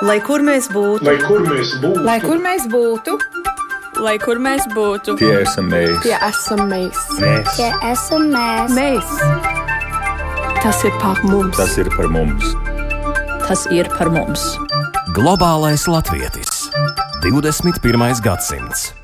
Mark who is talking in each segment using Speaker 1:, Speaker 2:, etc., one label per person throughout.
Speaker 1: Lai kur mēs būtu,
Speaker 2: lai kur mēs būtu,
Speaker 3: lai kur mēs būtu,
Speaker 4: lai kur mēs būtu,
Speaker 5: tie esam mēs,
Speaker 3: tie esam mēs,
Speaker 5: mēs.
Speaker 6: tie esam mēs.
Speaker 3: mēs. Tas ir par mums,
Speaker 5: tas ir par mums.
Speaker 4: Tas ir par mums.
Speaker 7: Globālais latvietis 21. gadsimts.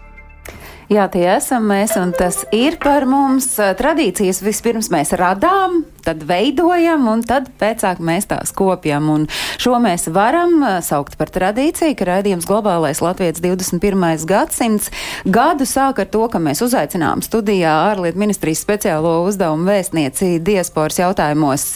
Speaker 8: Jā, tie esam mēs, un tas ir par mums. Tradīcijas vispirms mēs radām, tad veidojam, un tad pēcāk mēs tās kopjam. Un šo mēs varam saukt par tradīciju, ka raidījums Globālais Latvijas 21. gadsimts gadu sāk ar to, ka mēs uzaicinām studijā ārlietu ministrijas speciālo uzdevumu vēstnieci diasporas jautājumos.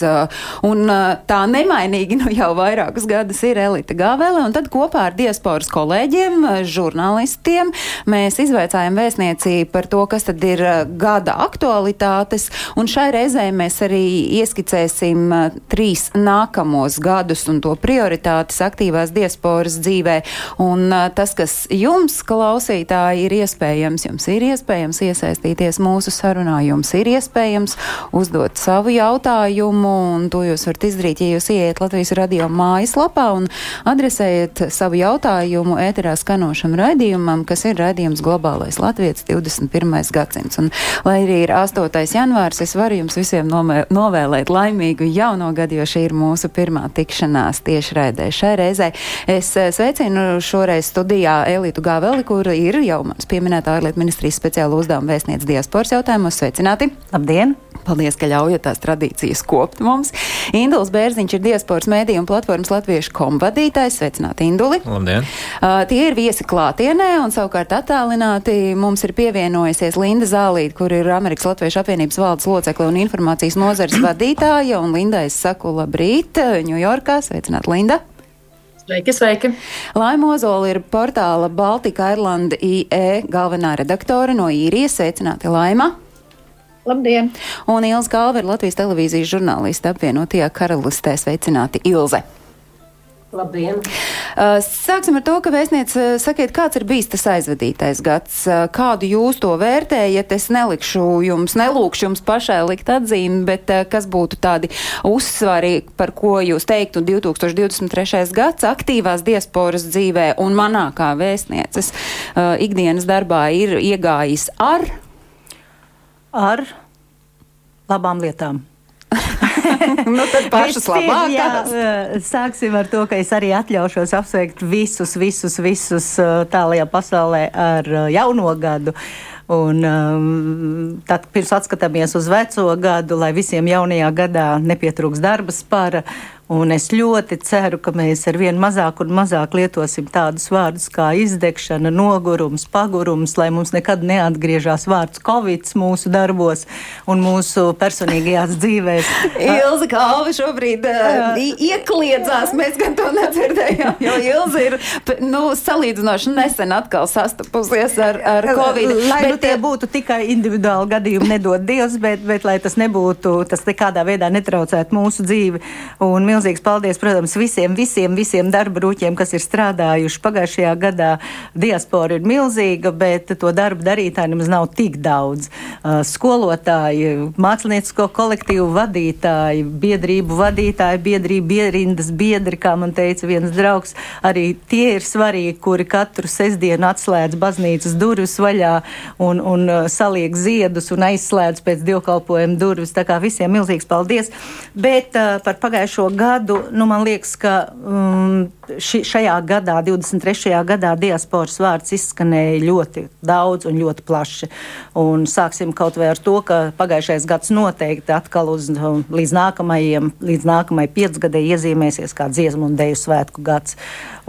Speaker 8: Un tā nemainīgi nu jau vairākus gadus ir Elita Gāvele, un tad kopā ar diasporas kolēģiem, žurnālistiem, mēs izveicājam vēstniecību par to, kas tad ir gada aktualitātes, un šai reizē mēs arī ieskicēsim uh, trīs nākamos gadus un to prioritātes aktīvās diasporas dzīvē. Un uh, tas, kas jums, klausītāji, ir iespējams, jums ir iespējams iesaistīties mūsu sarunā, jums ir iespējams uzdot savu jautājumu, un to jūs varat izdarīt, ja jūs ieiet Latvijas radio mājaslapā un adresējat savu jautājumu ēterā skanošam raidījumam, kas ir raidījums globālais Latvijas. Latvijas 21. gadsimts. Un, lai arī ir 8. janvārs, es varu jums visiem nomē, novēlēt laimīgu jauno gadu, jo šī ir mūsu pirmā tikšanās tieši raidē. Šai reizē es eh, sveicinu šoreiz studijā Elītu Gāveli, kur ir jau mans pieminētā ārlietu ministrijas speciāla uzdevuma vēstniec diasporas jautājumos. Sveicināti!
Speaker 9: Labdien!
Speaker 8: Paldies, ka ļaujat tās tradīcijas kopt mums. Induls Bērziņš ir diasporas mēdīju un platformas latviešu komvadītājs. Sveicināti, Induli!
Speaker 10: Labdien!
Speaker 8: Uh, tie ir viesi klātienē un savukārt attālināti mums ir pievienojusies Linda Zālīte, kur ir Amerikas Latviešu apvienības valdes locekle un informācijas nozares vadītāja. Un Linda, es saku labrīt, Ņujorkā. Sveicināt, Linda!
Speaker 11: Sveiki, sveiki!
Speaker 8: Laima Ozola ir portāla Baltika Irlanda IE galvenā redaktore no īrijas. Sveicināti, Laima!
Speaker 11: Labdien!
Speaker 8: Un Ilza Galva ir Latvijas televīzijas žurnāliste apvienotajā karalistē. Sveicināti, Ilze!
Speaker 12: Labdien!
Speaker 8: Uh, sāksim ar to, ka vēstniece uh, sakiet, kāds ir bijis tas aizvadītais gads. Uh, kādu jūs to vērtējat? Es nelikšu jums, nelūkšu jums pašai likt atzīmi, bet kas būtu tādi uzsvari, par ko jūs teiktu 2023. gads aktīvās diasporas dzīvē un manā kā vēstnieces ikdienas darbā ir iegājis ar?
Speaker 9: Ar labām lietām.
Speaker 8: nu, tad pašas labākās.
Speaker 9: Jā, sāksim ar to, ka es arī atļaušos apsveikt visus, visus, visus tālajā pasaulē ar jauno gadu. Un, um, tad, pirms atskatāmies uz veco gadu, lai visiem jaunajā gadā nepietrūks darba spara Un es ļoti ceru, ka mēs ar vien mazāk un mazāk lietosim tādus vārdus kā izdegšana, nogurums, pagurums, lai mums nekad neatgriežas vārds Covid mūsu darbos un mūsu personīgajās dzīvēs.
Speaker 8: Ilza Kalva šobrīd uh, iekliedzās, mēs gan to nedzirdējām, jo Ilza ir nu, salīdzinoši nesen atkal sastapusies ar, ar Covid.
Speaker 9: Lai bet, nu tie būtu tikai individuāli gadījumi, nedod Dievs, bet, bet lai tas nebūtu, tas nekādā veidā netraucētu mūsu dzīvi. Un, milzīgs paldies, protams, visiem, visiem, visiem darba rūķiem, kas ir strādājuši pagājušajā gadā. Diaspora ir milzīga, bet to darbu darītāji nemaz nav tik daudz. Uh, skolotāji, māksliniecisko kolektīvu vadītāji, biedrību vadītāji, biedrību biedrindas biedri, kā man teica viens draugs, arī tie ir svarīgi, kuri katru sestdienu atslēdz baznīcas durvis vaļā un, un uh, saliek ziedus un aizslēdz pēc dievkalpojuma durvis. Tā kā visiem milzīgs paldies. Bet uh, par pagājušo gadu gadu, nu, man liekas, ka um, ši, šajā gadā, 23. gadā, diasporas vārds izskanēja ļoti daudz un ļoti plaši. Un sāksim kaut vai ar to, ka pagājušais gads noteikti atkal uz, um, līdz nākamajiem, līdz nākamajai piecgadē iezīmēsies kā dziesmu un deju svētku gads.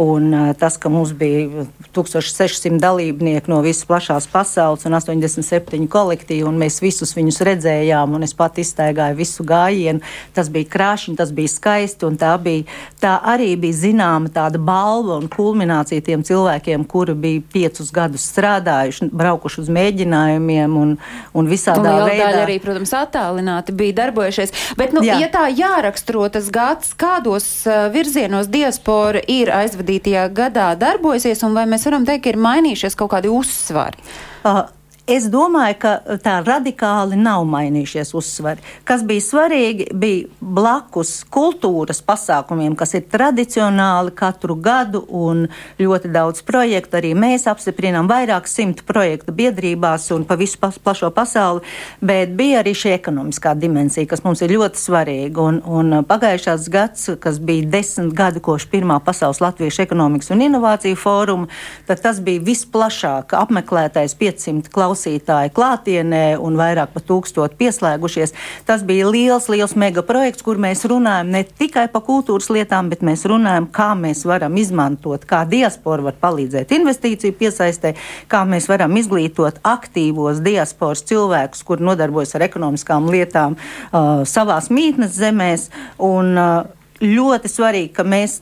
Speaker 9: Un uh, tas, ka mums bija 1600 dalībnieki no visas plašās pasaules un 87 kolektīvi, un mēs visus viņus redzējām, un es pat iztaigāju visu gājienu, tas bija krāšņi, tas bija skaisti skaisti. Tā, bija, tā arī bija zināma tāda balva un kulminācija tiem cilvēkiem, kuri bija piecus gadus strādājuši, braukuši uz mēģinājumiem un, un visādā un veidā.
Speaker 8: Daļa arī, protams, attālināti bija darbojušies. Bet, nu, Jā. ja tā jāraksturo tas gads, kādos uh, virzienos diaspora ir aizvadītajā gadā darbojusies, un vai mēs varam teikt, ka ir mainījušies kaut kādi uzsvari?
Speaker 9: Uh, Es domāju, ka tā radikāli nav mainījušies uzsvari. Kas bija svarīgi, bija blakus kultūras pasākumiem, kas ir tradicionāli katru gadu un ļoti daudz projektu. Arī mēs apstiprinām vairāk simtu projektu biedrībās un pa visu plašo pasauli, bet bija arī šī ekonomiskā dimensija, kas mums ir ļoti svarīga. Un, un pagājušās gads, kas bija desmit gadi kopš pirmā pasaules Latviešu ekonomikas un inovāciju fóruma, tad tas bija visplašāk apmeklētais 500 klausītājs klausītāji klātienē un vairāk par tūkstotu pieslēgušies. Tas bija liels, liels megaprojekts, kur mēs runājam ne tikai par kultūras lietām, bet mēs runājam, kā mēs varam izmantot, kā diaspora var palīdzēt investīciju piesaistē, kā mēs varam izglītot aktīvos diasporas cilvēkus, kur nodarbojas ar ekonomiskām lietām uh, savās mītnes zemēs. Un, uh, ļoti svarīgi, ka mēs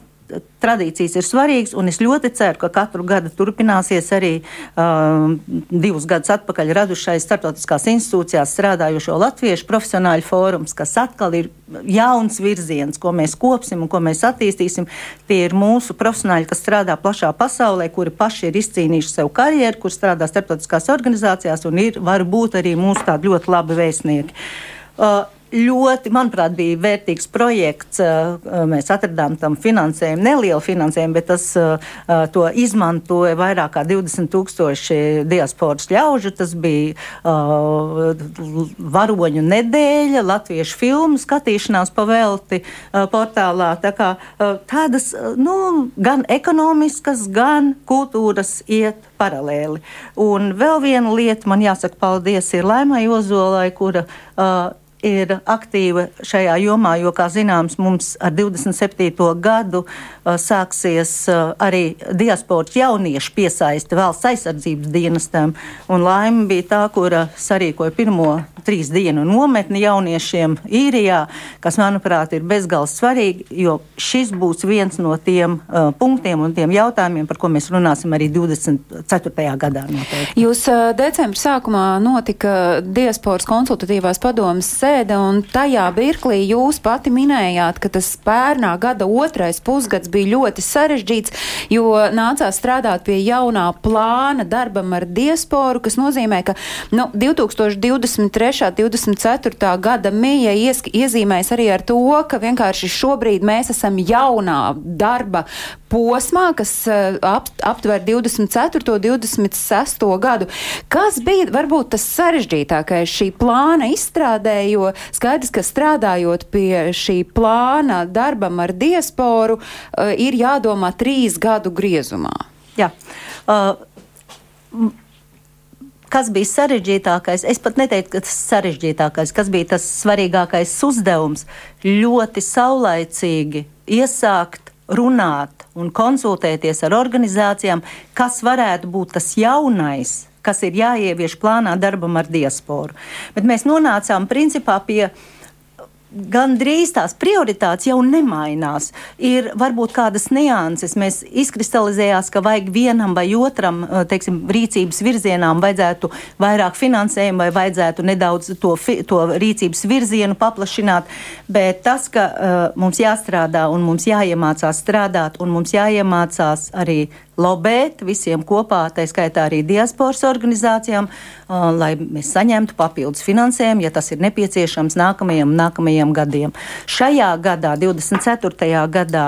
Speaker 9: tradīcijas ir svarīgas, un es ļoti ceru, ka katru gadu turpināsies arī um, divus gadus atpakaļ radušais starptautiskās institūcijās strādājošo latviešu profesionāļu fórums, kas atkal ir jauns virziens, ko mēs kopsim un ko mēs attīstīsim. Tie ir mūsu profesionāļi, kas strādā plašā pasaulē, kuri paši ir izcīnījuši sev karjeru, kur strādā starptautiskās organizācijās un ir, var būt arī mūsu tādi ļoti labi vēstnieki. Uh, ļoti, manuprāt, bija vērtīgs projekts. Mēs atradām tam finansējumu, nelielu finansējumu, bet tas to izmantoja vairāk kā 20 tūkstoši diasporas ļaužu. Tas bija varoņu nedēļa, latviešu filmu skatīšanās pavelti portālā. Tā kā, tādas nu, gan ekonomiskas, gan kultūras iet paralēli. Un vēl viena lieta, man jāsaka paldies, ir Laimai Ozolai, kura uh, ir aktīva šajā jomā, jo, kā zināms, mums ar 27. gadu uh, sāksies uh, arī diasporas jauniešu piesaisti valsts aizsardzības dienestam. Un laime bija tā, kura sarīkoja pirmo trīs dienu nometni jauniešiem īrijā, kas, manuprāt, ir bezgalīgi svarīgi, jo šis būs viens no tiem uh, punktiem un tiem jautājumiem, par ko mēs runāsim arī 24. gadā. Noteikti.
Speaker 8: Jūs uh, decembra sākumā notika diasporas konsultatīvās padomas sēde, un tajā mirklī jūs pati minējāt, ka tas pērnā gada otrais pusgads bija ļoti sarežģīts, jo nācās strādāt pie jaunā plāna darbam ar diasporu, kas nozīmē, ka nu, 2023. 24. gada mija iezīmēs arī ar to, ka vienkārši šobrīd mēs esam jaunā darba posmā, kas uh, ap, aptver 24. un 26. gadu. Kas bija varbūt tas sarežģītākais šī plāna izstrādē, jo skaidrs, ka strādājot pie šī plāna darbam ar diasporu, uh, ir jādomā trīs gadu griezumā.
Speaker 9: Jā. Uh, kas bija sarežģītākais? Es pat neteiktu, ka tas ir sarežģītākais, kas bija tas svarīgākais uzdevums - ļoti saulaicīgi iesākt runāt un konsultēties ar organizācijām, kas varētu būt tas jaunais, kas ir jāievieš plānā darbam ar diasporu. Bet mēs nonācām principā pie gandrīz tās prioritātes jau nemainās. Ir varbūt kādas nianses. Mēs izkristalizējās, ka vajag vienam vai otram eh, teiksim, rīcības virzienām vajadzētu vairāk finansējumu vai vajadzētu nedaudz to, to rīcības virzienu paplašināt. Bet tas, ka uh, mums jāstrādā un mums jāiemācās strādāt un mums jāiemācās arī lobēt visiem kopā, tā skaitā arī diasporas organizācijām, lai mēs saņemtu papildus finansējumu, ja tas ir nepieciešams nākamajiem, nākamajiem gadiem. Šajā gadā, 24. gadā,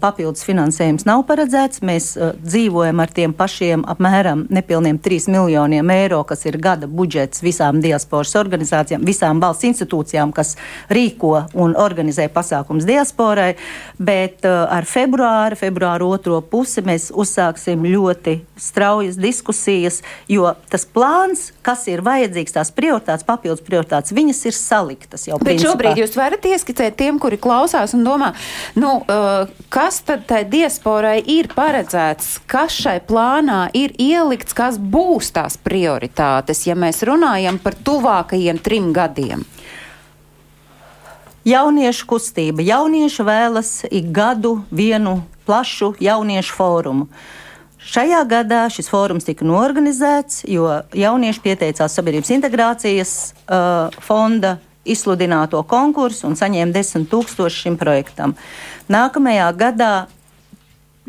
Speaker 9: papildus finansējums nav paredzēts. Mēs dzīvojam ar tiem pašiem apmēram nepilniem 3 miljoniem eiro, kas ir gada budžets visām diasporas organizācijām, visām valsts institūcijām, kas rīko un organizē pasākums diasporai, bet ar februāru, februāru otro pusi mēs uzsākām uzsāksim ļoti straujas diskusijas, jo tas plāns, kas ir vajadzīgs, tās prioritātes, papildus prioritātes, viņas ir saliktas jau.
Speaker 8: Bet principā. šobrīd jūs varat ieskicēt tiem, kuri klausās un domā, nu, uh, kas tad tai diasporai ir paredzēts, kas šai plānā ir ielikts, kas būs tās prioritātes, ja mēs runājam par tuvākajiem trim gadiem?
Speaker 9: Jauniešu kustība. Jaunieši vēlas ik gadu vienu plašu jauniešu fórumu. Šajā gadā šis fórums tika norganizēts, jo jaunieši pieteicās Sabiedrības integrācijas uh, fonda izsludināto konkursu un saņēma 10 tūkstoši šim projektam. Nākamajā gadā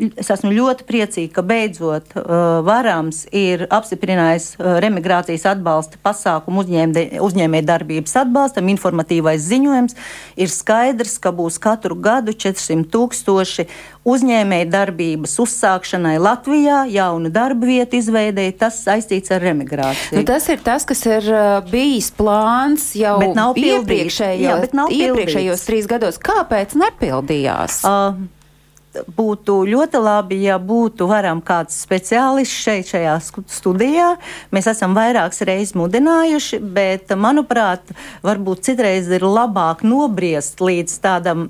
Speaker 9: es esmu ļoti priecīga, ka beidzot uh, Varams ir apstiprinājis uh, remigrācijas atbalsta pasākumu uzņēmē darbības atbalstam. Informatīvais ziņojums ir skaidrs, ka būs katru gadu 400 tūkstoši uzņēmēju darbības uzsākšanai Latvijā, jaunu darba vietu izveidēji, tas saistīts ar remigrāciju.
Speaker 8: Nu, tas ir tas, kas ir uh, bijis plāns jau iepriekšējos, Jā, iepriekšējos trīs gados. Kāpēc nepildījās? Uh,
Speaker 9: būtu ļoti labi, ja būtu varam kāds speciālists šeit, šajā studijā. Mēs esam vairākas reizes mudinājuši, bet, manuprāt, varbūt citreiz ir labāk nobriest līdz tādam,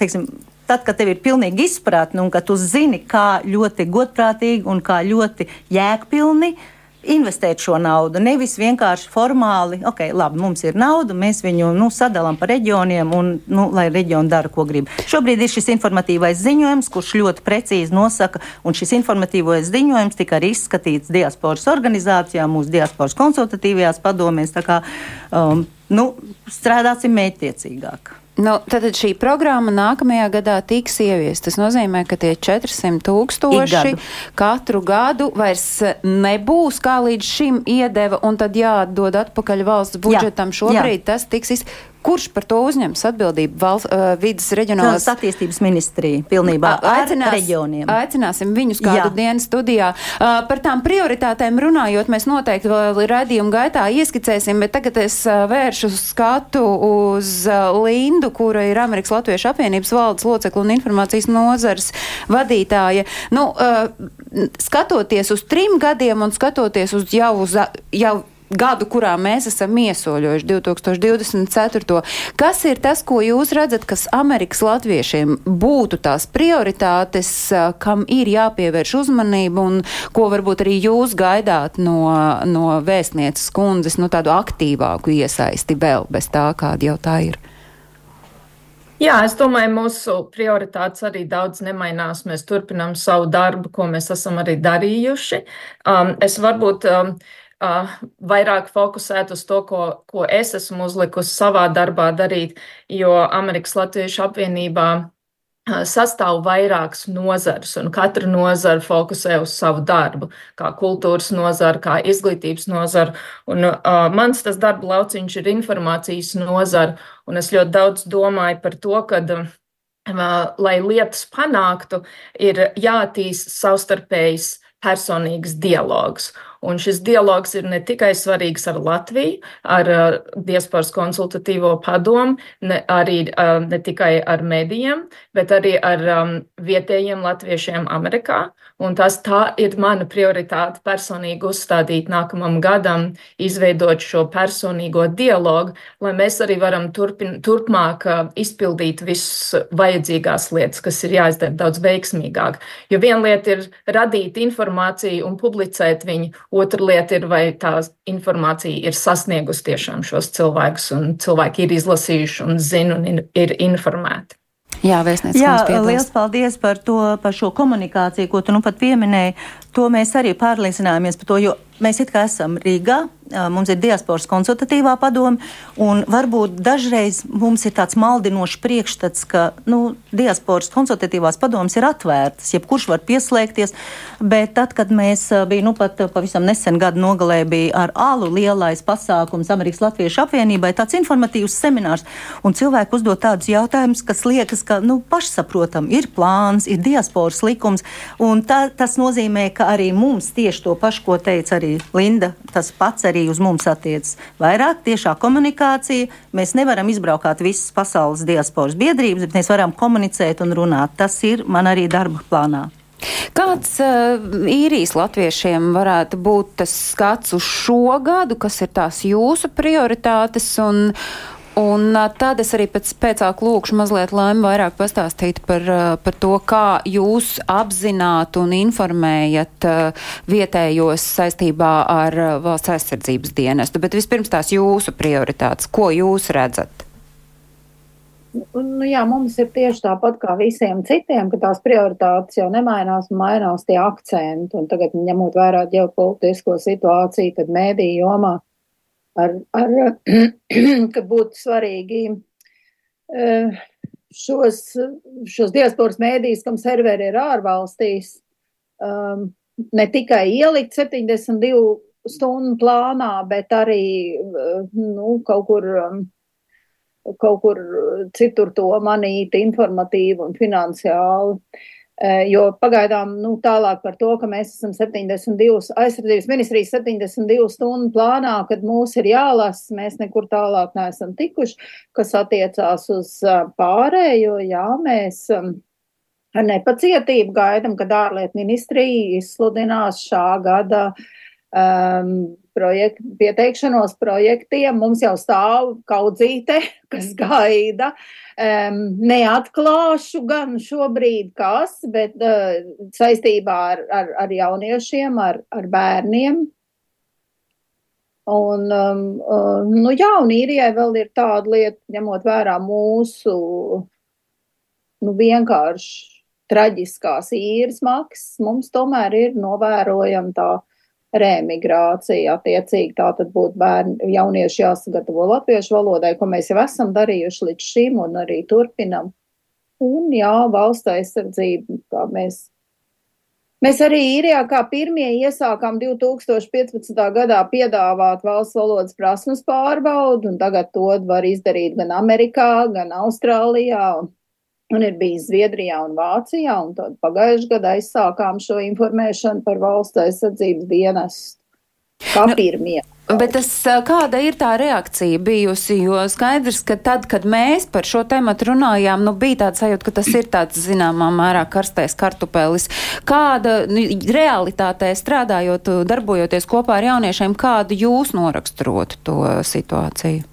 Speaker 9: teiksim, tad, kad tev ir pilnīgi izpratne un ka tu zini, kā ļoti godprātīgi un kā ļoti jēgpilni investēt šo naudu. Nevis vienkārši formāli, ok, labi, mums ir nauda, mēs viņu nu, sadalām pa reģioniem un nu, lai reģioni dara, ko grib. Šobrīd ir šis informatīvais ziņojums, kurš ļoti precīzi nosaka, un šis informatīvais ziņojums tika arī izskatīts diasporas organizācijā, mūsu diasporas konsultatīvajās padomēs. Tā kā um, nu, strādāsim mētiecīgāk.
Speaker 8: Nu, tad šī programma nākamajā gadā tiks ieviesta. Tas nozīmē, ka tie 400 tūkstoši gadu. katru gadu vairs nebūs kā līdz šim iedeva, un tad jāatdod atpakaļ valsts budžetam. Jā, Šobrīd jā. tas tiks izdarīts. Kurš par to uzņems atbildību? Valsts uh, vidas reģionālās
Speaker 9: attīstības ministrija pilnībā
Speaker 8: aicinās,
Speaker 9: reģioniem.
Speaker 8: Aicināsim viņus kādu Jā. dienu studijā. Uh, par tām prioritātēm runājot, mēs noteikti vēl radījuma gaitā ieskicēsim, bet tagad es uh, vēršu skatu uz uh, Lindu, kura ir Amerikas Latviešu apvienības valdes locekla un informācijas nozars vadītāja. Nu, uh, skatoties uz trim gadiem un skatoties uz jau uz jau gadu, kurā mēs esam iesoļojuši 2024. Kas ir tas, ko jūs redzat, kas Amerikas latviešiem būtu tās prioritātes, kam ir jāpievērš uzmanība un ko varbūt arī jūs gaidāt no, no vēstnieces kundzes, no tādu aktīvāku iesaisti vēl bez tā, kāda jau tā ir?
Speaker 11: Jā, es domāju, mūsu prioritātes arī daudz nemainās. Mēs turpinām savu darbu, ko mēs esam arī darījuši. Um, es varbūt um, uh, vairāk fokusēt uz to, ko, ko es esmu uzlikusi savā darbā darīt, jo Amerikas Latviešu apvienībā uh, sastāv vairākas nozares, un katra nozara fokusē uz savu darbu, kā kultūras nozara, kā izglītības nozara. Un, uh, mans tas darba lauciņš ir informācijas nozara, un es ļoti daudz domāju par to, ka uh, lai lietas panāktu, ir jātīst savstarpējas personīgs dialogs. Un šis dialogs ir ne tikai svarīgs ar Latviju, ar uh, diasporas konsultatīvo padomu, ne, arī uh, ne tikai ar medijiem, bet arī ar um, vietējiem latviešiem Amerikā. Un tas tā ir mana prioritāte personīgi uzstādīt nākamam gadam, izveidot šo personīgo dialogu, lai mēs arī varam turpin, turpmāk uh, izpildīt visas vajadzīgās lietas, kas ir jāizdara daudz veiksmīgāk. Jo viena lieta ir radīt informāciju un publicēt viņu, Otra lieta ir, vai tā informācija ir sasniegusi tiešām šos cilvēkus, un cilvēki ir izlasījuši un zina un ir informēti.
Speaker 8: Jā, vēstnieks,
Speaker 9: Jā liels paldies par, to, par šo komunikāciju, ko tu nu pat pieminēji. To mēs arī pārliecinājāmies par to, jo mēs it kā esam Rīgā, mums ir diasporas konsultatīvā padome, un varbūt dažreiz mums ir tāds maldinošs priekšstats, ka nu, diasporas konsultatīvās padomas ir atvērtas, jebkurš var pieslēgties, bet tad, kad mēs bijām, nu pat pavisam nesen gadu nogalē bija ar ALU lielais pasākums Amerikas Latviešu apvienībai, tāds informatīvs seminārs, un cilvēki uzdod tādus jautājumus, kas liekas, ka, nu, pašsaprotam, ir plāns, ir diasporas likums, un tā, tas nozīmē, ka arī mums tieši to pašu, ko teica arī Linda, tas pats arī uz mums attiecas. Vairāk tiešā komunikācija. Mēs nevaram izbraukāt visas pasaules diasporas biedrības, bet mēs varam komunicēt un runāt. Tas ir man arī darba plānā.
Speaker 8: Kāds uh, īrijas latviešiem varētu būt tas skats uz šo gadu, kas ir tās jūsu prioritātes un, Un tad es arī pēc, pēcāk lūkšu mazliet laimi vairāk pastāstīt par, par to, kā jūs apzināt un informējat vietējos saistībā ar valsts aizsardzības dienestu. Bet vispirms tās jūsu prioritātes, ko jūs redzat?
Speaker 1: Nu, jā, mums ir tieši tāpat kā visiem citiem, ka tās prioritātes jau nemainās mainās tie akcenti. Un tagad, ņemot vērā ģeopolitisko situāciju, tad mēdī jomā ar, ar ka būtu svarīgi uh, šos, šos diasporas mēdīs, kam serveri ir ārvalstīs, um, ne tikai ielikt 72 stundu plānā, bet arī nu, kaut kur. Kaut kur citur to manīt informatīvi un finansiāli. Jo pagaidām nu, tālāk par to, ka mēs esam 72, aizsardzības ministrijas 72 stundu plānā, kad mūs ir jālasa, mēs nekur tālāk neesam tikuši, kas attiecās uz pārējo, jā, mēs ar nepacietību gaidam, kad ārlietu ministrija izsludinās šā gada um, projekt, pieteikšanos projektiem. Mums jau stāv kaudzīte, kas gaida. Um, neatklāšu gan šobrīd kas, bet uh, saistībā ar, ar, ar jauniešiem, ar, ar bērniem. Un, um, uh, nu jā, un īrijai vēl ir tāda lieta, ņemot vērā mūsu, nu vienkārši traģiskās īres maksas, mums tomēr ir novērojama tā remigrācija. Attiecīgi tā tad būtu bērni, jaunieši jāsagatavo latviešu valodai, ko mēs jau esam darījuši līdz šim un arī turpinam. Un jā, valsts aizsardzība, kā mēs. Mēs arī īrijā kā pirmie iesākām 2015. gadā piedāvāt valsts valodas prasmes pārbaudu, un tagad to var izdarīt gan Amerikā, gan Austrālijā. Un Un ir bijis Zviedrijā un Vācijā, un tad pagājušajā gadā aizsākām šo informēšanu par valsts aizsardzības dienestu. Kā nu, pirmie.
Speaker 8: Bet tas, kāda ir tā reakcija bijusi? Jo skaidrs, ka tad, kad mēs par šo tematu runājām, nu, bija tāds sajūta, ka tas ir tāds zināmā mērā karstais kartupelis. Kāda nu, realitātē strādājot, darbojoties kopā ar jauniešiem, kādu jūs noraksturotu to situāciju?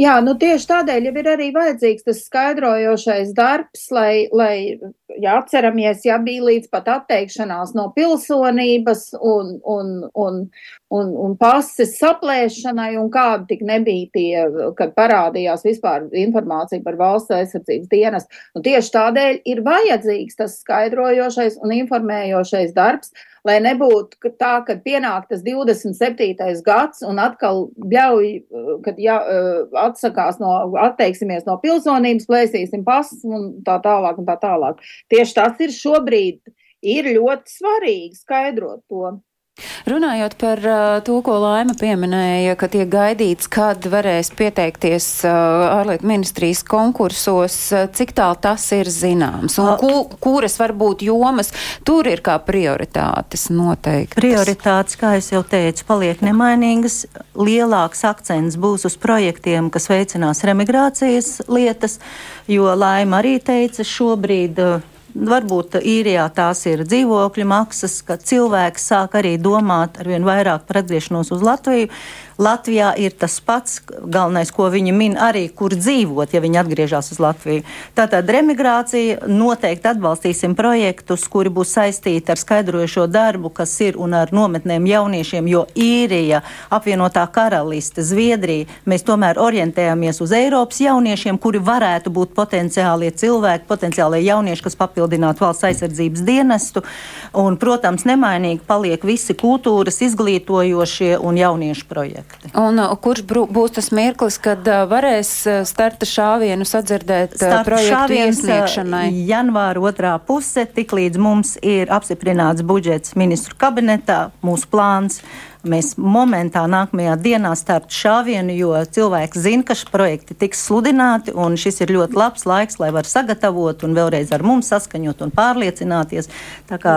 Speaker 1: Jā, nu tieši tādēļ jau ir arī vajadzīgs tas skaidrojošais darbs, lai, lai ja atceramies, ja bija līdz pat atteikšanās no pilsonības un, un, un, un, un pases saplēšanai, un kādi tik nebija tie, kad parādījās vispār informācija par valsts aizsardzības dienas. Un tieši tādēļ ir vajadzīgs tas skaidrojošais un informējošais darbs, lai nebūtu tā, ka pienāk tas 27. gads un atkal ļauj, kad jā, atsakās no, atteiksimies no pilsonības, plēsīsim pasis un tā tālāk un tā tālāk. Tieši tas ir šobrīd, ir ļoti svarīgi skaidrot to.
Speaker 8: Runājot par uh, to, ko Laima pieminēja, ka tiek gaidīts, kad varēs pieteikties uh, ārlietu ministrijas konkursos, uh, cik tālu tas ir zināms un ku, kuras varbūt jomas tur ir kā prioritātes noteikti?
Speaker 9: Prioritātes, kā es jau teicu, paliek nemainīgas. Lielāks akcents būs uz projektiem, kas veicinās remigrācijas lietas, jo Laima arī teica šobrīd. Uh, Varbūt īrijā tās ir dzīvokļu maksas, ka cilvēki sāk arī domāt ar vien vairāk par atgriešanos uz Latviju. Latvijā ir tas pats galvenais, ko viņi min arī, kur dzīvot, ja viņi atgriežas uz Latviju. Tātad remigrācija noteikti atbalstīsim projektus, kuri būs saistīti ar skaidrojošo darbu, kas ir un ar nometnēm jauniešiem, jo īrija, apvienotā karaliste, Zviedrija, mēs tomēr orientējamies uz Eiropas jauniešiem, kuri varētu būt potenciālie cilvēki, potenciālie jaunieši, kas papildinātu valsts aizsardzības dienestu. Un, protams, nemainīgi paliek visi kultūras, izglītojošie un jauniešu
Speaker 8: projekti. Un uh, kurš būs tas mirklis, kad uh, varēs uh, starta šāvienu sadzirdēt starta projektu iesniegšanai?
Speaker 9: Janvāra otrā puse, tik līdz mums ir apstiprināts budžets ministru kabinetā, mūsu plāns. Mēs momentā nākamajā dienā startu šāvienu, jo cilvēki zina, ka šie projekti tiks sludināti, un šis ir ļoti labs laiks, lai var sagatavot un vēlreiz ar mums saskaņot un pārliecināties. Tā kā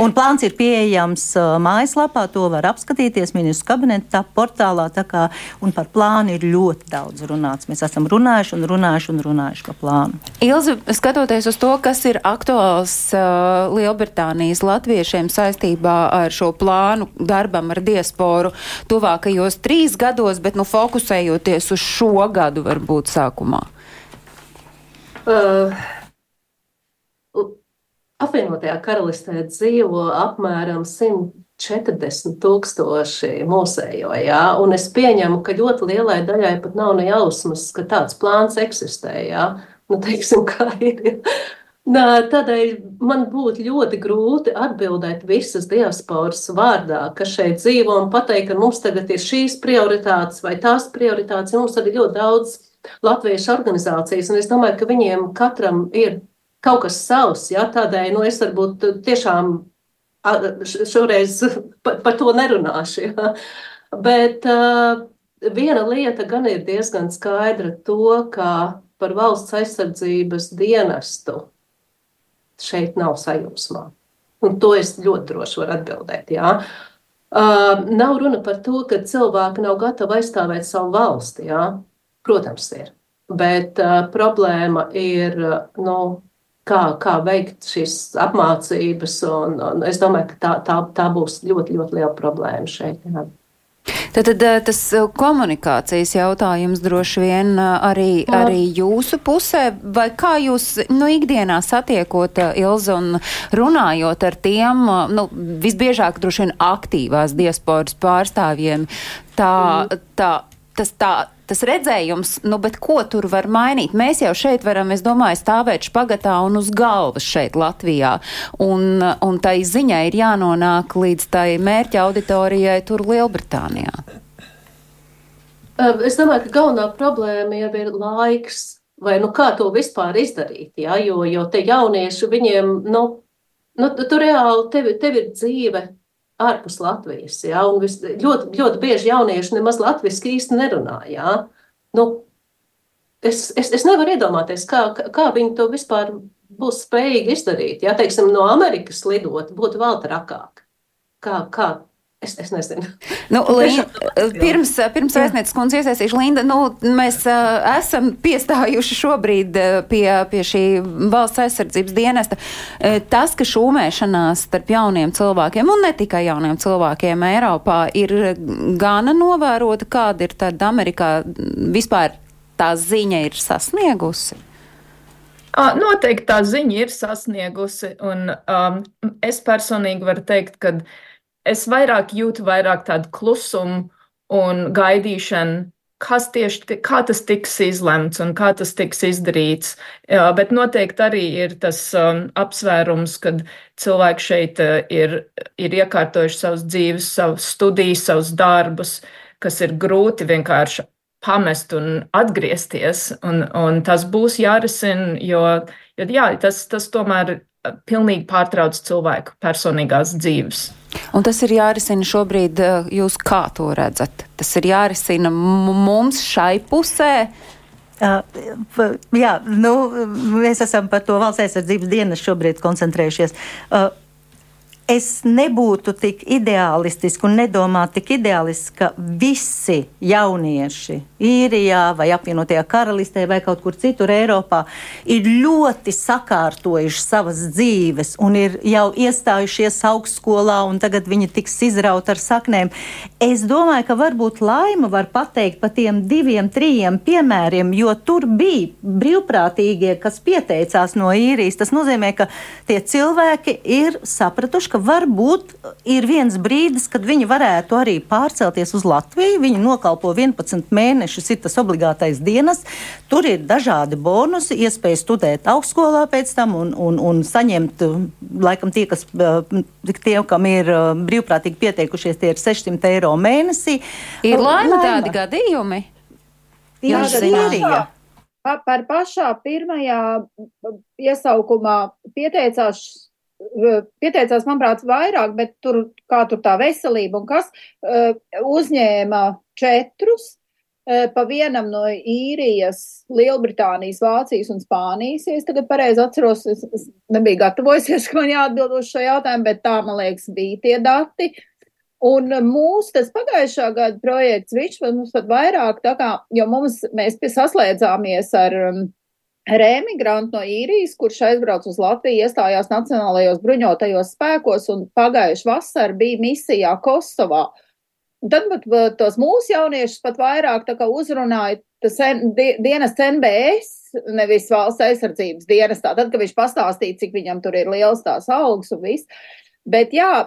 Speaker 9: Un plāns ir pieejams uh, mājaslapā, to var apskatīties ministrs kabineta portālā. Kā, un par plānu ir ļoti daudz runāts. Mēs esam runājuši un runājuši un runājuši par plānu.
Speaker 8: Ilzi, skatoties uz to, kas ir aktuāls uh, Lielbritānijas latviešiem saistībā ar šo plānu darbam ar diasporu tuvākajos trīs gados, bet nu fokusējoties uz šo gadu varbūt sākumā. Uh.
Speaker 12: Apvienotajā karalistē dzīvo apmēram 140 tūkstoši mūsējo, jā, un es pieņemu, ka ļoti lielai daļai pat nav ne jausmas, ka tāds plāns eksistē, jā, nu, teiksim, kā ir. Nā, tādēļ man būtu ļoti grūti atbildēt visas diasporas vārdā, kas šeit dzīvo un pateikt, ka mums tagad ir šīs prioritātes vai tās prioritātes. Mums arī ļoti daudz Latvijas organizācijas, un es domāju, ka viņiem katram ir kaut kas savs, jā, tādēļ, nu, es varbūt tiešām šoreiz par, par to nerunāšu, jā. Bet uh, viena lieta gan ir diezgan skaidra to, ka par valsts aizsardzības dienestu šeit nav sajūsmā. Un to es ļoti droši varu atbildēt. Jā. Uh, nav runa par to, ka cilvēki nav gatavi aizstāvēt savu valsti. Jā. Protams, ir. Bet uh, problēma ir, nu, kā, kā veikt šīs apmācības. Un, un es domāju, ka tā, tā, tā būs ļoti, ļoti liela problēma šeit. Jā.
Speaker 8: Tad, tad tas komunikācijas jautājums droši vien arī, arī jūsu pusē, vai kā jūs nu, ikdienā satiekot Ilzu un runājot ar tiem, nu, visbiežāk droši vien aktīvās diasporas pārstāvjiem, tā, tā, tas tā tas redzējums, nu, bet ko tur var mainīt? Mēs jau šeit varam, es domāju, stāvēt špagatā un uz galvas šeit Latvijā. Un, un tai ziņai ir jānonāk līdz tai mērķa auditorijai tur Lielbritānijā.
Speaker 12: Es domāju, ka galvenā problēma jau ir laiks. Vai nu kā to vispār izdarīt? Ja? Jo, jo te jaunieši viņiem, nu, nu tu reāli tev, tev ir dzīve ārpus Latvijas. Ja? Un vis, ļoti, ļoti bieži jaunieši nemaz latviešu īsti nerunā. Ja? Nu, es, es, es nevaru iedomāties, kā, kā viņi to vispār būs spējīgi izdarīt. Ja, teiksim, no Amerikas lidot, būtu vēl trakāk. Kā, kā Es, es nezinu.
Speaker 8: Nu, Linda, pirms pirms vēstnieces kundze iesaistīšu Linda, nu, mēs uh, esam piestājuši šobrīd uh, pie, pie šī valsts aizsardzības dienesta. Uh, tas, ka šūmēšanās starp jauniem cilvēkiem un ne tikai jauniem cilvēkiem Eiropā ir gana novērota, kāda ir tad Amerikā vispār tā ziņa ir sasniegusi?
Speaker 11: Noteikti tā ziņa ir sasniegusi, un um, es personīgi varu teikt, ka es vairāk jūtu vairāk tādu klusumu un gaidīšanu, kas tieši kā tas tiks izlemts un kā tas tiks izdarīts. Bet noteikti arī ir tas um, apsvērums, kad cilvēki šeit uh, ir, ir iekārtojuši savus dzīves, savus studijas, savus darbus, kas ir grūti vienkārši pamest un atgriezties. Un, un tas būs jārisina, jo, jo jā, tas, tas tomēr pilnīgi pārtrauc cilvēku personīgās dzīves.
Speaker 8: Un tas ir jārisina šobrīd, eh, jūs kā to redzat? Tas ir jārisina mums šai pusē.
Speaker 9: Jā, nu, mēs esam par to valsts aizsardzības dienas šobrīd koncentrējušies. Es nebūtu tik ideālistiski un nedomātu tik ideāliski, ka visi jaunieši īrijā vai apvienotajā karalistē vai kaut kur citur Eiropā ir ļoti sakārtojuši savas dzīves un ir jau iestājušies augstskolā un tagad viņi tiks izraut ar saknēm. Es domāju, ka varbūt laima var pateikt pa tiem diviem, trījiem piemēriem, jo tur bija brīvprātīgie, kas pieteicās no īrijas. Tas nozīmē, ka tie cilvēki ir sapratuši, ka varbūt ir viens brīdis, kad viņi varētu arī pārcelties uz Latviju. Viņi nokalpo 11 mēnešus, ir tas obligātais dienas. Tur ir dažādi bonusi, iespēja studēt augstskolā pēc tam un, un, un saņemt, laikam, tie, kas, tie, kam ir brīvprātīgi pieteikušies, tie ir 600 eiro mēnesī.
Speaker 8: Ir laima tādi gadījumi.
Speaker 1: Jā, jā. Par pašā pirmajā iesaukumā pieteicās pieteicās, manuprāt, vairāk, bet tur, kā tur tā veselība un kas, uzņēma četrus, pa vienam no īrijas, Lielbritānijas, Vācijas un Spānijas. Ja es tagad pareizi atceros, es, es nebiju gatavojusies, ka man jāatbild uz šo jautājumu, bet tā, man liekas, bija tie dati. Un mūsu tas pagājušā gada projekts, viņš mums pat vairāk, tā kā, jo mums, mēs pie saslēdzāmies ar um, Rēmigrantu no īrijas, kurš aizbrauca uz Latviju, iestājās Nacionālajos bruņotajos spēkos un pagājuši vasar bija misijā Kosovā. Un tad pat tos mūsu jauniešus pat vairāk uzrunāja tas dienas NBS, nevis valsts aizsardzības dienestā, tad, kad viņš pastāstīja, cik viņam tur ir liels tās augs un viss. Bet jā,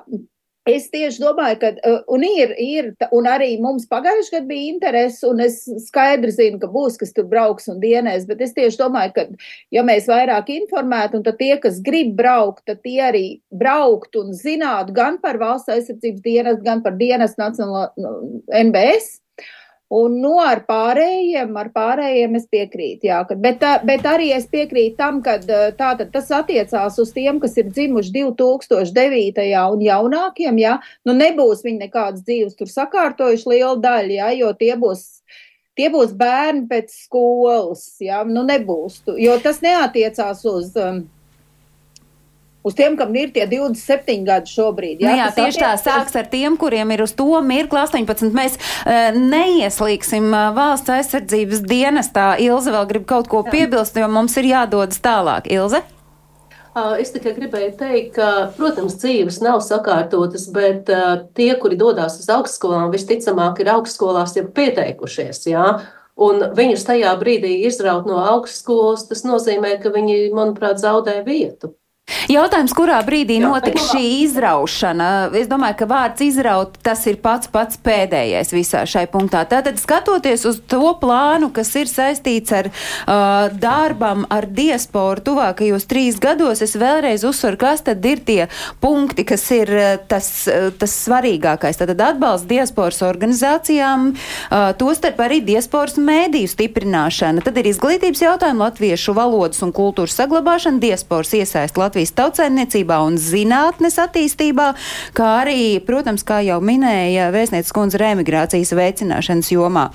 Speaker 1: Es tieši domāju, ka, uh, un ir, ir, un arī mums pagājušajā gadā bija interese, un es skaidri zinu, ka būs, kas tur brauks un dienēs, bet es tieši domāju, ka, ja mēs vairāk informētu, un tad tie, kas grib braukt, tad tie arī braukt un zinātu gan par valsts aizsardzības dienestu, gan par dienestu nacionālo NBS, Un no ar pārējiem, ar pārējiem es piekrītu, jā, ka, bet, bet arī es piekrītu tam, ka tātad tas attiecās uz tiem, kas ir dzimuši 2009. un jaunākiem, jā, nu nebūs viņi nekādas dzīves tur sakārtojuši liela daļa, jā, jo tie būs tie būs bērni pēc skolas, jā, nu nebūs, jo tas neatiecās uz. Um, uz tiem, kam ir tie 27 gadi šobrīd.
Speaker 8: Jā, nu jā tieši tā sāks ar tiem, kuriem ir uz to mirkli 18. Mēs uh, neieslīgsim uh, valsts aizsardzības dienestā. Ilze vēl grib kaut ko piebilst, jo mums ir jādodas tālāk. Ilze?
Speaker 12: Es tikai gribēju teikt, ka, protams, dzīves nav sakārtotas, bet uh, tie, kuri dodas uz augstskolām, visticamāk, ir augstskolās jau pieteikušies. Jā? Un viņus tajā brīdī izraut no augstskolas, tas nozīmē, ka viņi, manuprāt, zaudē vietu.
Speaker 8: Jautājums, kurā brīdī notika šī izraušana? Es domāju, ka vārds izraut tas ir pats pats pēdējais visā šai punktā. Tātad skatoties uz to plānu, kas ir saistīts ar uh, darbam ar diasporu tuvākajos trīs gados, es vēlreiz uzsveru, kas tad ir tie punkti, kas ir uh, tas, uh, tas svarīgākais. Tātad atbalsts diasporas organizācijām, uh, tostarp arī diasporas mēdīju stiprināšana. Tad ir izglītības jautājumi, latviešu valodas un kultūras saglabāšana, diasporas iesaist Latvijas. Latvijas tautsēmniecībā un zinātnes attīstībā, kā arī, protams, kā jau minēja vēstnieces kundze, reemigrācijas veicināšanas jomā.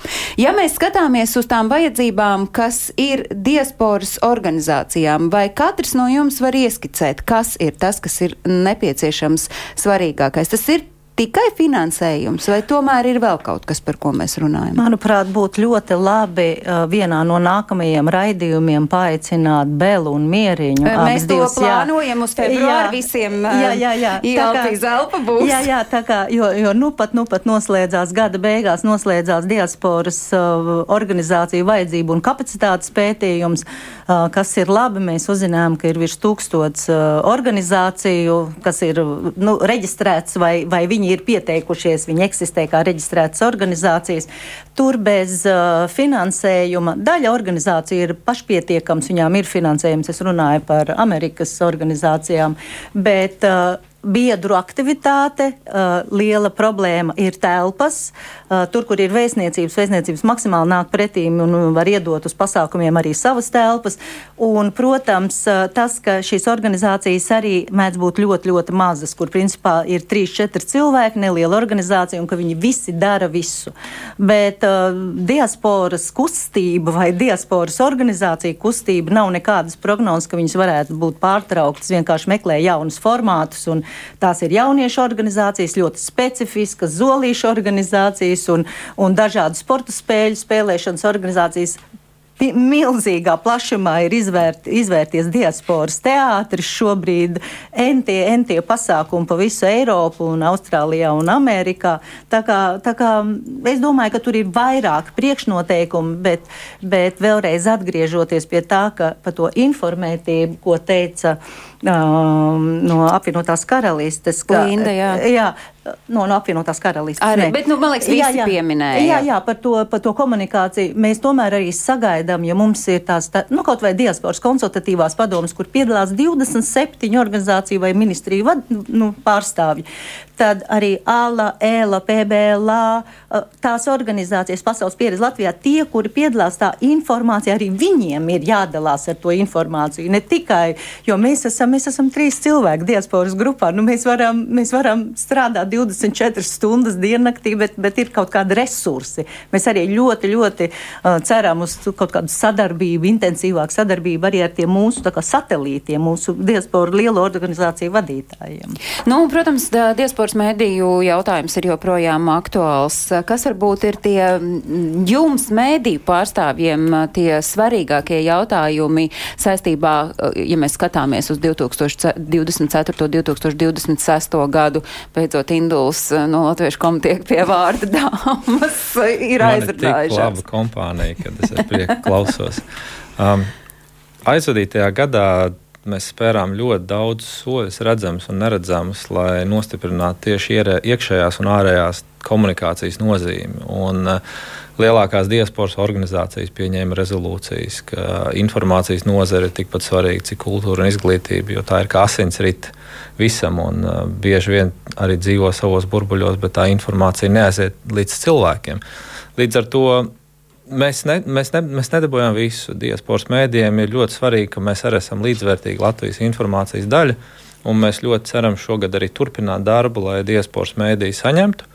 Speaker 8: Ja mēs skatāmies uz tām vajadzībām, kas ir diasporas organizācijām, vai katrs no jums var ieskicēt, kas ir tas, kas ir nepieciešams svarīgākais? Tas ir tikai finansējums, vai tomēr ir vēl kaut kas, par ko mēs runājam?
Speaker 9: Manuprāt, būtu ļoti labi uh, vienā no nākamajiem raidījumiem paaicināt Belu un Mieriņu.
Speaker 8: Mēs to divas, plānojam jā. uz februāru jā, visiem. Jā, jā, jā. Ieltī zelpa būs.
Speaker 9: Jā, jā, tā kā, jo, jo nu pat, nu pat noslēdzās gada beigās, noslēdzās diasporas uh, organizāciju vajadzību un kapacitātes pētījums, uh, kas ir labi. Mēs uzzinām, ka ir virs tūkstots uh, organizāciju, kas ir nu, reģistrēts vai, vai viņi ir pieteikušies, viņi eksistē kā reģistrētas organizācijas. Tur bez uh, finansējuma daļa organizācija ir pašpietiekams, viņām ir finansējums. Es runāju par Amerikas organizācijām, bet uh, biedru aktivitāte, uh, liela problēma ir telpas. Uh, tur, kur ir vēstniecības, vēstniecības maksimāli nāk pretīm un var iedot uz pasākumiem arī savas telpas. Un, protams, uh, tas, ka šīs organizācijas arī mēdz būt ļoti, ļoti mazas, kur principā ir 3-4 cilvēki, neliela organizācija un ka viņi visi dara visu. Bet uh, diasporas kustība vai diasporas organizācija kustība nav nekādas prognozes, ka viņas varētu būt pārtrauktas, vienkārši meklē jaunus formātus un Tās ir jauniešu organizācijas, ļoti specifiskas, zolīšu organizācijas un, un dažādu sporta spēļu spēlēšanas organizācijas milzīgā plašumā ir izvērt, izvērties diasporas teātris šobrīd, entie, entie pasākumi pa visu Eiropu un Austrālijā un Amerikā. Tā kā, tā kā es domāju, ka tur ir vairāk priekšnoteikumu, bet, bet vēlreiz atgriežoties pie tā, ka par to informētību, ko teica um, no apvienotās karalistes,
Speaker 8: ka, Linda, jā.
Speaker 9: Jā, No, no apvienotās karalistes.
Speaker 8: Arī, ne. bet, nu, man liekas, visi jā, jā, pieminēja.
Speaker 9: Jā, jā, par to, par to komunikāciju. Mēs tomēr arī sagaidām, ja mums ir tās, tā, nu, kaut vai diasporas konsultatīvās padomas, kur piedalās 27 organizāciju vai ministriju vad, nu, pārstāvji tad arī ALA, ELA, PBLA, tās organizācijas pasaules pieredze Latvijā, tie, kuri piedalās tā informācija, arī viņiem ir jādalās ar to informāciju. Ne tikai, jo mēs esam, mēs esam trīs cilvēki diasporas grupā, nu mēs varam, mēs varam strādāt 24 stundas diennaktī, bet, bet ir kaut kādi resursi. Mēs arī ļoti, ļoti uh, ceram uz kaut kādu sadarbību, intensīvāku sadarbību arī ar tiem mūsu satelītiem, mūsu diasporu lielo organizāciju vadītājiem.
Speaker 8: Nu, protams, diasporas mediju jautājums ir joprojām aktuāls. Kas varbūt ir tie jums mediju pārstāvjiem tie svarīgākie jautājumi saistībā, ja mēs skatāmies uz 2024. 2026. gadu, beidzot Induls no Latviešu komitiek pie vārda dāmas ir aizrādājušās.
Speaker 2: Laba kompānija, kad es ar prieku klausos. Um, aizvadītajā gadā Mēs spērām ļoti daudz soļus, redzamus un neredzamus, lai nostiprinātu tieši iekšējās un ārējās komunikācijas nozīmi. Un, uh, lielākās diasporas organizācijas pieņēma rezolūcijas, ka informācijas nozare ir tikpat svarīga, cik kultūra un izglītība, jo tā ir kā asinsrite visam. Un, uh, bieži vien arī dzīvo savos burbuļos, bet tā informācija neaiziet līdz cilvēkiem. Līdz ar to mēs, ne, mēs, ne, mēs nedabūjām visu. Diasporas mēdījiem ir ļoti svarīgi, ka mēs arī esam līdzvērtīgi Latvijas informācijas daļa. Un mēs ļoti ceram šogad arī turpināt darbu, lai diasporas mēdīji saņemtu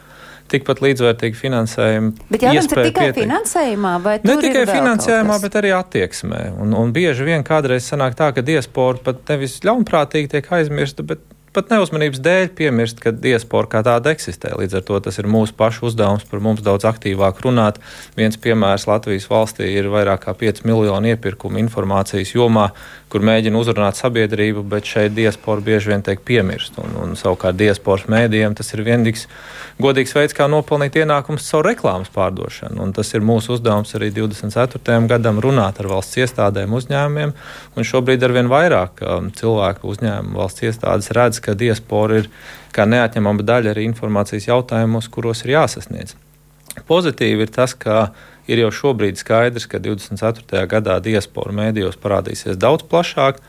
Speaker 2: tikpat līdzvērtīgi finansējumu.
Speaker 8: Bet jautājums ir tikai pieteikt. finansējumā, vai
Speaker 2: ne tikai finansējumā, bet arī attieksmē. Un, un bieži vien kādreiz sanāk tā, ka diaspora pat nevis ļaunprātīgi tiek aizmirsta, bet pat neuzmanības dēļ piemirst, ka diaspora kā tāda eksistē. Līdz ar to tas ir mūsu pašu uzdevums par mums daudz aktīvāk runāt. Viens piemērs Latvijas valstī ir vairāk kā 5 miljonu iepirkumu informācijas jomā, kur mēģina uzrunāt sabiedrību, bet šeit diaspora bieži vien tiek piemirst. Un, un savukārt diasporas mēdījiem tas ir vienīgs godīgs veids, kā nopelnīt ienākumus caur reklāmas pārdošanu. Un tas ir mūsu uzdevums arī 24. gadam runāt ar valsts iestādēm, uzņēmumiem. Un šobrīd arvien vairāk um, cilvēku uzņēmumu valsts iestādes redz, ka diaspora ir kā neatņemama daļa arī informācijas jautājumos, kuros ir jāsasniedz. Pozitīvi ir tas, ka ir jau šobrīd skaidrs, ka 24. gadā diaspora mēdījos parādīsies daudz plašāk,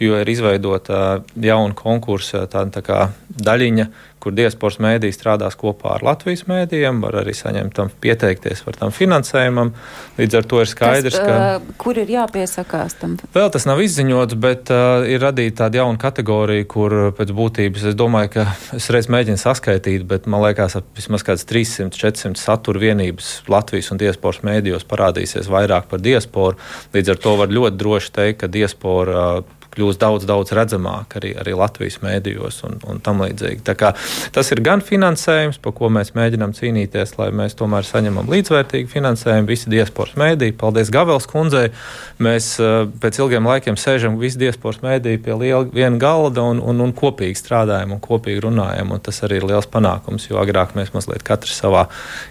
Speaker 2: jo ir izveidota jauna konkursa tā, tā kā daļiņa, kur diasporas mēdī strādās kopā ar Latvijas mēdījiem, var arī saņemt tam pieteikties par tam finansējumam. Līdz ar to ir skaidrs,
Speaker 8: tas,
Speaker 2: ka.
Speaker 8: Kur ir jāpiesakās tam?
Speaker 2: Vēl tas nav izziņots, bet uh, ir radīta tāda jauna kategorija, kur pēc būtības es domāju, ka es reiz mēģinu saskaitīt, bet man liekas, ka vismaz kāds 300-400 satura vienības Latvijas un diasporas mēdījos parādīsies vairāk par diasporu. Līdz ar to var ļoti droši teikt, ka diaspora uh, kļūst daudz, daudz redzamāk arī, arī Latvijas mēdījos un, un tam līdzīgi. Tas ir gan finansējums, par ko mēs mēģinām cīnīties, lai mēs tomēr saņemam līdzvērtīgu finansējumu. Visi diasporas mēdīji, paldies Gavels kundzei. Mēs uh, pēc ilgiem laikiem sēžam visi diasporas mēdīji pie liela, viena galda un, un, un kopīgi strādājam un kopīgi runājam. Un tas arī ir liels panākums, jo agrāk mēs mazliet katrs savā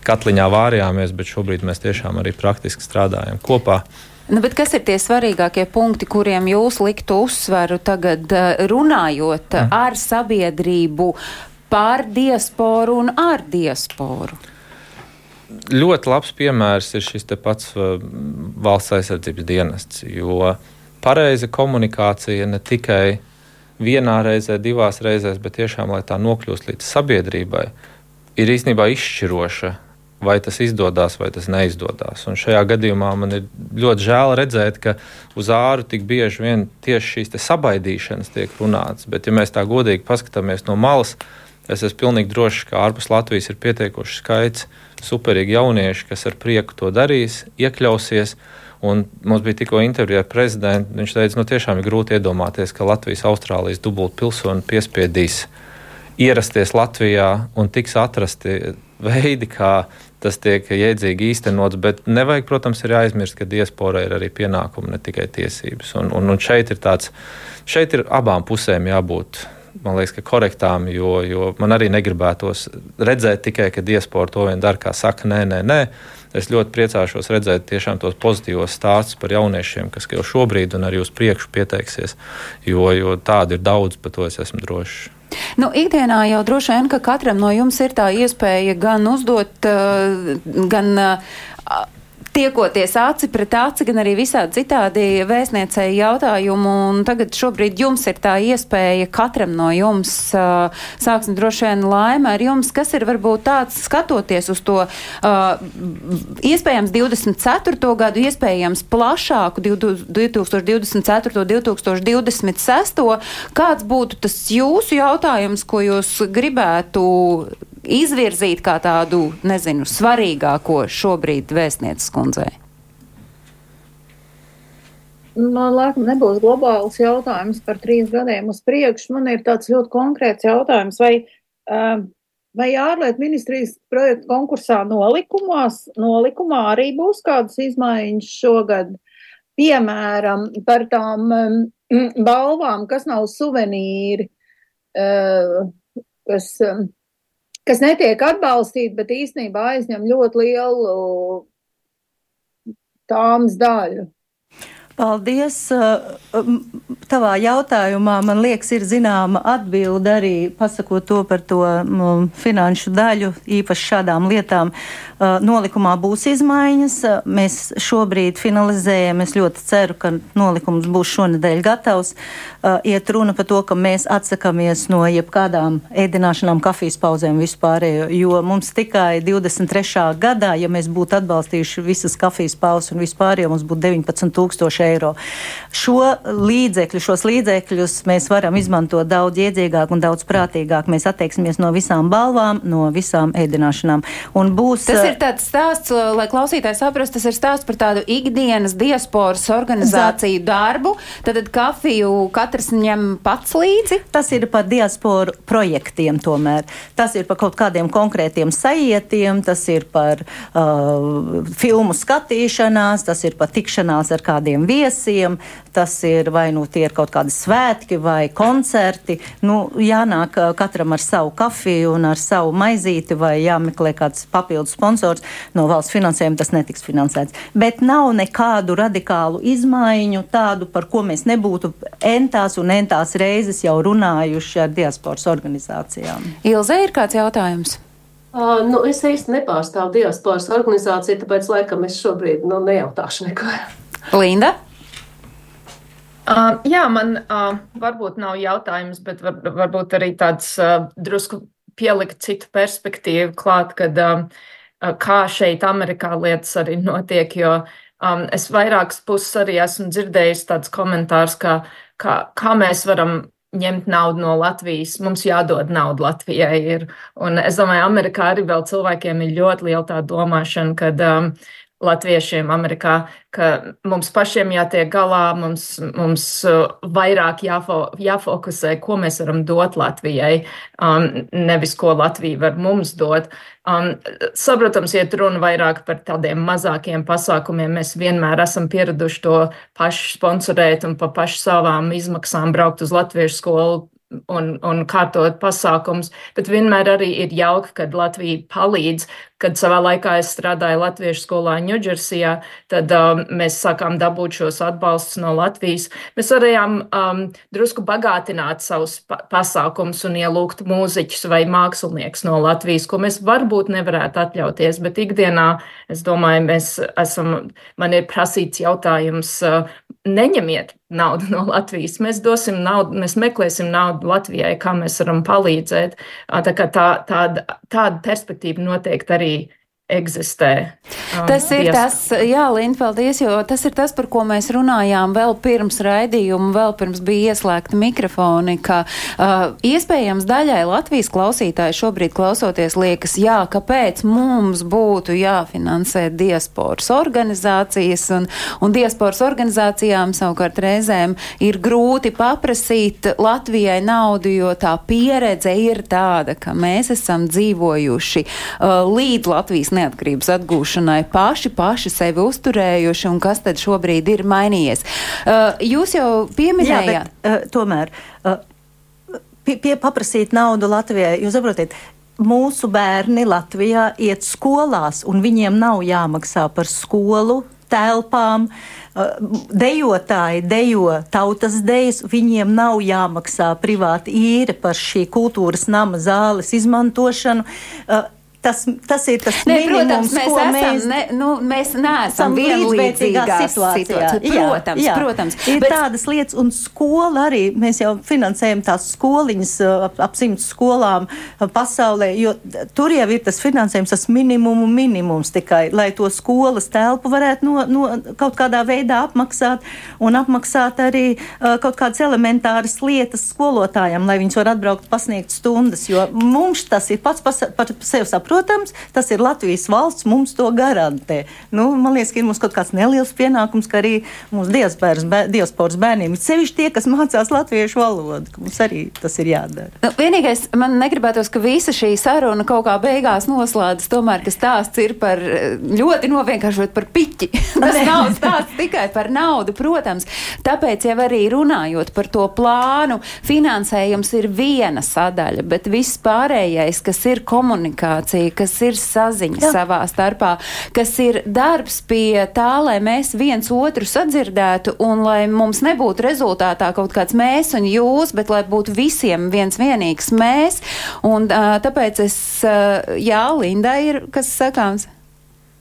Speaker 2: katliņā vārījāmies, bet šobrīd mēs tiešām arī praktiski strādājam kopā.
Speaker 8: Nu, kas ir tie svarīgākie punkti, kuriem jūs liktu uzsveru tagad eh, runājot mm. ar sabiedrību pār diasporu un ar diasporu?
Speaker 2: Ļoti labs piemērs ir šis pats eh, valsts aizsardzības dienests, jo pareiza komunikācija ne tikai vienā reizē, divās reizēs, bet tiešām, lai tā nokļūst līdz sabiedrībai, ir īstenībā izšķiroša vai tas izdodas, vai tas neizdodas. Un šajā gadījumā man ir ļoti žēl redzēt, ka uz āru tik bieži vien tieši šīs sabaidīšanas tiek runāts. Bet, ja mēs tā godīgi paskatāmies no malas, es esmu pilnīgi drošs, ka ārpus Latvijas ir pietiekoši skaits superīgi jaunieši, kas ar prieku to darīs, iekļausies. Un mums bija tikko intervija ar prezidentu. Viņš teica, ka nu, tiešām ir grūti iedomāties, ka Latvijas, Austrālijas dubultpilsoni piespiedīs ierasties Latvijā un tiks atrasti veidi, kā tas tiek jēdzīgi īstenots, bet nevajag, protams, ir jāaizmirst, ka diaspora ir arī pienākumi, ne tikai tiesības. Un, un, un šeit ir tāds, šeit ir abām pusēm jābūt. Man liekas, ka korektām, jo, jo man arī negribētos redzēt tikai, ka diaspora to vien dara, kā saka, nē, nē, nē. Es ļoti priecāšos redzēt tos pozitīvos stāstus par jauniešiem, kas jau šobrīd un arī uz priekšu pieteiksies, jo, jo tādu ir daudz, par to es esmu drošs.
Speaker 8: Nu, ikdienā jau droši vien, ka katram no jums ir tā iespēja gan uzdot, uh, gan uh, tiekoties aci pret aci, gan arī visādi citādi vēstniecēji jautājumu. Un tagad šobrīd jums ir tā iespēja katram no jums, uh, sāksim droši vien laime ar jums, kas ir varbūt tāds skatoties uz to uh, iespējams 24. gadu, iespējams plašāku 2024. 2026. Kāds būtu tas jūsu jautājums, ko jūs gribētu izvirzīt kā tādu, nezinu, svarīgāko šobrīd vēstnieces kundzei?
Speaker 1: Man liekas, nebūs globāls jautājums par trīs gadiem uz priekšu. Man ir tāds ļoti konkrēts jautājums, vai, vai ārlietu ministrijas projektu konkursā nolikumās, nolikumā arī būs kādas izmaiņas šogad, piemēram, par tām balvām, kas nav suvenīri, kas kas netiek atbalstīti, bet īstenībā aizņem ļoti lielu tāmas daļu.
Speaker 9: Paldies! Tavā jautājumā man liekas, ir zināma atbilde arī pasakot to par to finanšu daļu, īpaši šādām lietām. Uh, nolikumā būs izmaiņas. Mēs šobrīd finalizējam. Es ļoti ceru, ka nolikums būs šonadēļ gatavs. Uh, iet runa par to, ka mēs atsakamies no jebkādām ēdināšanām, kafijas pauzēm vispārējo, jo mums tikai 23. gadā, ja mēs būtu atbalstījuši visas kafijas pauzes un vispārējo, mums būtu 19 tūkstoši eiro. Šo līdzekļu, šos līdzekļus mēs varam izmantot daudz iedzīgāk un daudz prātīgāk. Mēs attieksimies no visām balvām, no visām ēdināšanām. Un būs,
Speaker 8: tas ir tāds stāsts, lai klausītājs saprastu, tas ir stāsts par tādu ikdienas diasporas organizāciju darbu. Tad, tad kafiju katrs ņem pats līdzi?
Speaker 9: Tas ir par diasporu projektiem tomēr. Tas ir par kaut kādiem konkrētiem sajietiem, tas ir par uh, filmu skatīšanās, tas ir par tikšanās ar kādiem viesiem viesiem. Tas ir vai nu tie ir kaut kādi svētki vai koncerti. Nu, jānāk katram ar savu kafiju un ar savu maizīti vai jāmeklē kāds papildus sponsors. No valsts finansējuma tas netiks finansēts. Bet nav nekādu radikālu izmaiņu, tādu, par ko mēs nebūtu entās un entās reizes jau runājuši ar diasporas organizācijām.
Speaker 8: Ilze, ir kāds jautājums?
Speaker 12: Uh, nu, es īsti nepārstāvu diasporas organizāciju, tāpēc laikam es šobrīd nu, nejautāšu neko.
Speaker 8: Linda?
Speaker 11: Uh, jā, man uh, varbūt nav jautājums, bet var, varbūt arī tāds uh, drusku pielikt citu perspektīvu klāt, kad uh, kā šeit Amerikā lietas arī notiek, jo um, es vairākas puses arī esmu dzirdējis tāds komentārs, ka kā, kā mēs varam ņemt naudu no Latvijas, mums jādod naudu Latvijai. Ir. Un es domāju, Amerikā arī vēl cilvēkiem ir ļoti liela tā domāšana, kad um, latviešiem Amerikā, ka mums pašiem jātiek galā, mums, mums uh, vairāk jāfo, jāfokusē, ko mēs varam dot Latvijai, um, nevis ko Latvija var mums dot. Um, saprotams, iet runa vairāk par tādiem mazākiem pasākumiem. Mēs vienmēr esam pieraduši to pašu sponsorēt un pa pašu savām izmaksām braukt uz latviešu skolu un, un kārtot pasākums, bet vienmēr arī ir jauki, kad Latvija palīdz. Kad savā laikā es strādāju Latviešu skolā Ņūdžersijā, tad um, mēs sākām dabūt šos atbalstus no Latvijas. Mēs varējām um, drusku bagātināt savus pa pasākumus un ielūgt mūziķus vai māksliniekus no Latvijas, ko mēs varbūt nevarētu atļauties, bet ikdienā, es domāju, mēs esam, man ir prasīts jautājums, uh, neņemiet naudu no Latvijas. Mēs dosim naudu, mēs meklēsim naudu Latvijai, kā mēs varam palīdzēt. Tā, tā, tāda, tāda perspektīva noteikti arī say eksistē.
Speaker 8: Um, tas ir dias... tas, jā, Linda, paldies, jo tas ir tas, par ko mēs runājām vēl pirms raidījuma, vēl pirms bija ieslēgta mikrofoni, ka uh, iespējams daļai Latvijas klausītāji šobrīd klausoties liekas, jā, kāpēc mums būtu jāfinansē diasporas organizācijas, un, un diasporas organizācijām savukārt reizēm ir grūti paprasīt Latvijai naudu, jo tā pieredze ir tāda, ka mēs esam dzīvojuši uh, līdz Latvijas neatkarības atgūšanai paši, paši sevi uzturējuši un kas tad šobrīd ir mainījies. Uh, jūs jau pieminējāt. Jā, bet,
Speaker 9: uh, tomēr uh, pie, pie paprasīt naudu Latvijai, jūs saprotiet, mūsu bērni Latvijā iet skolās, un viņiem nav jāmaksā par skolu, telpām. Uh, dejotāji dejo tautas dejas, viņiem nav jāmaksā privāti īre par šī kultūras nama zāles izmantošanu. Uh, Tas, tas ir tas ne, minimums, protams, mēs esam, mēs,
Speaker 8: ne, nu, mēs neesam vienlīdzīgā situācijā. situācijā. Protams, jā, jā. protams.
Speaker 9: Ir bet... tādas lietas, un skola arī, mēs jau finansējam tās skoliņas ap, ap simts skolām pasaulē, jo tur jau ir tas finansējums, tas minimumu minimums tikai, lai to skolas telpu varētu no, no kaut kādā veidā apmaksāt un apmaksāt arī uh, kaut kādas elementāras lietas skolotājiem, lai viņas var atbraukt pasniegt stundas, jo mums tas ir pats par sevi saprotams Protams, tas ir Latvijas valsts, mums to garantē. Nu, man liekas, ka ir mums kaut kāds neliels pienākums, ka arī mūsu diasporas bērniem, sevišķi tie, kas mācās latviešu valodu, ka mums arī tas ir jādara.
Speaker 8: Nu, vienīgais, man negribētos, ka visa šī saruna kaut kā beigās noslēdzas, tomēr, ka stāsts ir par ļoti novienkāršot par piķi. tas nav stāsts tikai par naudu, protams. Tāpēc jau arī runājot par to plānu, finansējums ir viena sadaļa, bet viss pārējais, kas ir komunikācija, komunikācija, kas ir saziņa Jā. savā starpā, kas ir darbs pie tā, lai mēs viens otru sadzirdētu un lai mums nebūtu rezultātā kaut kāds mēs un jūs, bet lai būtu visiem viens vienīgs mēs. Un tāpēc es, jā, Linda ir kas sakāms.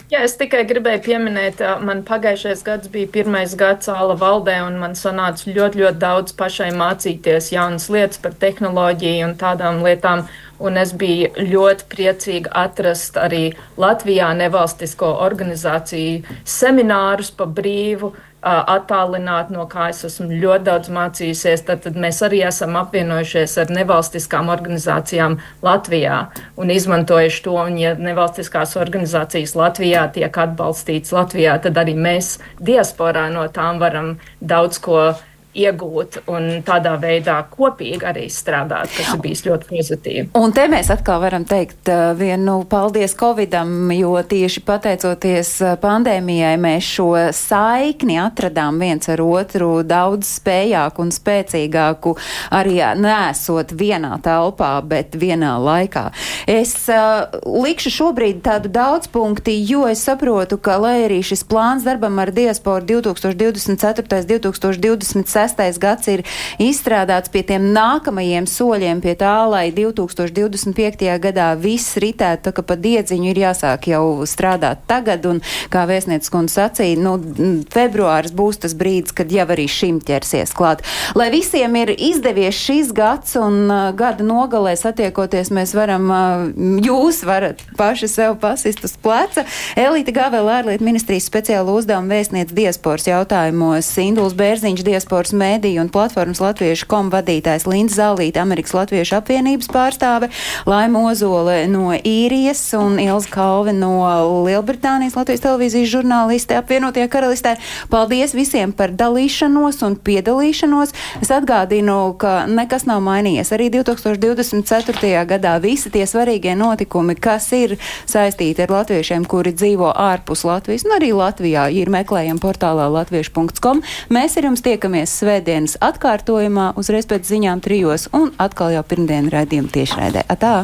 Speaker 11: Jā, es tikai gribēju pieminēt, man pagājušais gads bija pirmais gads Āla valdē, un man sanāca ļoti, ļoti daudz pašai mācīties jaunas lietas par tehnoloģiju un tādām lietām. Un es biju ļoti priecīga atrast arī Latvijā nevalstisko organizāciju seminārus pa brīvu, uh, attālināt, no kā es esmu ļoti daudz mācījusies. Tad, tad mēs arī esam apvienojušies ar nevalstiskām organizācijām Latvijā un izmantojuši to. Un, ja nevalstiskās organizācijas Latvijā tiek atbalstītas Latvijā, tad arī mēs diasporā no tām varam daudz ko iegūt un tādā veidā kopīgi arī strādāt, kas ir bijis ļoti pozitīvi.
Speaker 8: Un te mēs atkal varam teikt uh, vienu paldies Covidam, jo tieši pateicoties uh, pandēmijai mēs šo saikni atradām viens ar otru daudz spējāku un spēcīgāku, arī nesot vienā telpā, bet vienā laikā. Es uh, likšu šobrīd tādu daudzpunkti, jo es saprotu, ka lai arī šis plāns darbam ar diasporu 2024. 2026 gads ir izstrādāts pie tiem nākamajiem soļiem, pie tā, lai 2025. gadā viss ritētu, tā ka pa diedziņu ir jāsāk jau strādāt tagad, un kā vēstniecis kundze sacīja, nu, februāris būs tas brīdis, kad jau arī šim ķersies klāt. Lai visiem ir izdevies šis gads un uh, gada nogalē satiekoties, mēs varam, uh, jūs varat paši sev pasist uz pleca. Elīte Gavela ārlietu ministrijas speciāla uzdevuma vēstniec diasporas jautājumos, Induls Bērziņš diasporas mēdīju un platformas Latviešu kom vadītājs Linda Zālīta, Amerikas Latviešu apvienības pārstāve, Laima Ozole no īrijas un Ilza Kalve no Lielbritānijas Latvijas televīzijas žurnāliste apvienotajā karalistē. Paldies visiem par dalīšanos un piedalīšanos. Es atgādinu, ka nekas nav mainījies. Arī 2024. gadā visi tie svarīgie notikumi, kas ir saistīti ar latviešiem, kuri dzīvo ārpus Latvijas un arī Latvijā, ir meklējami portālā latviešu.com. Mēs ar jums tiekamies svētdienas atkārtojumā, uzreiz pēc ziņām trijos un atkal jau pirmdienu raidījumu tiešraidē. Atā!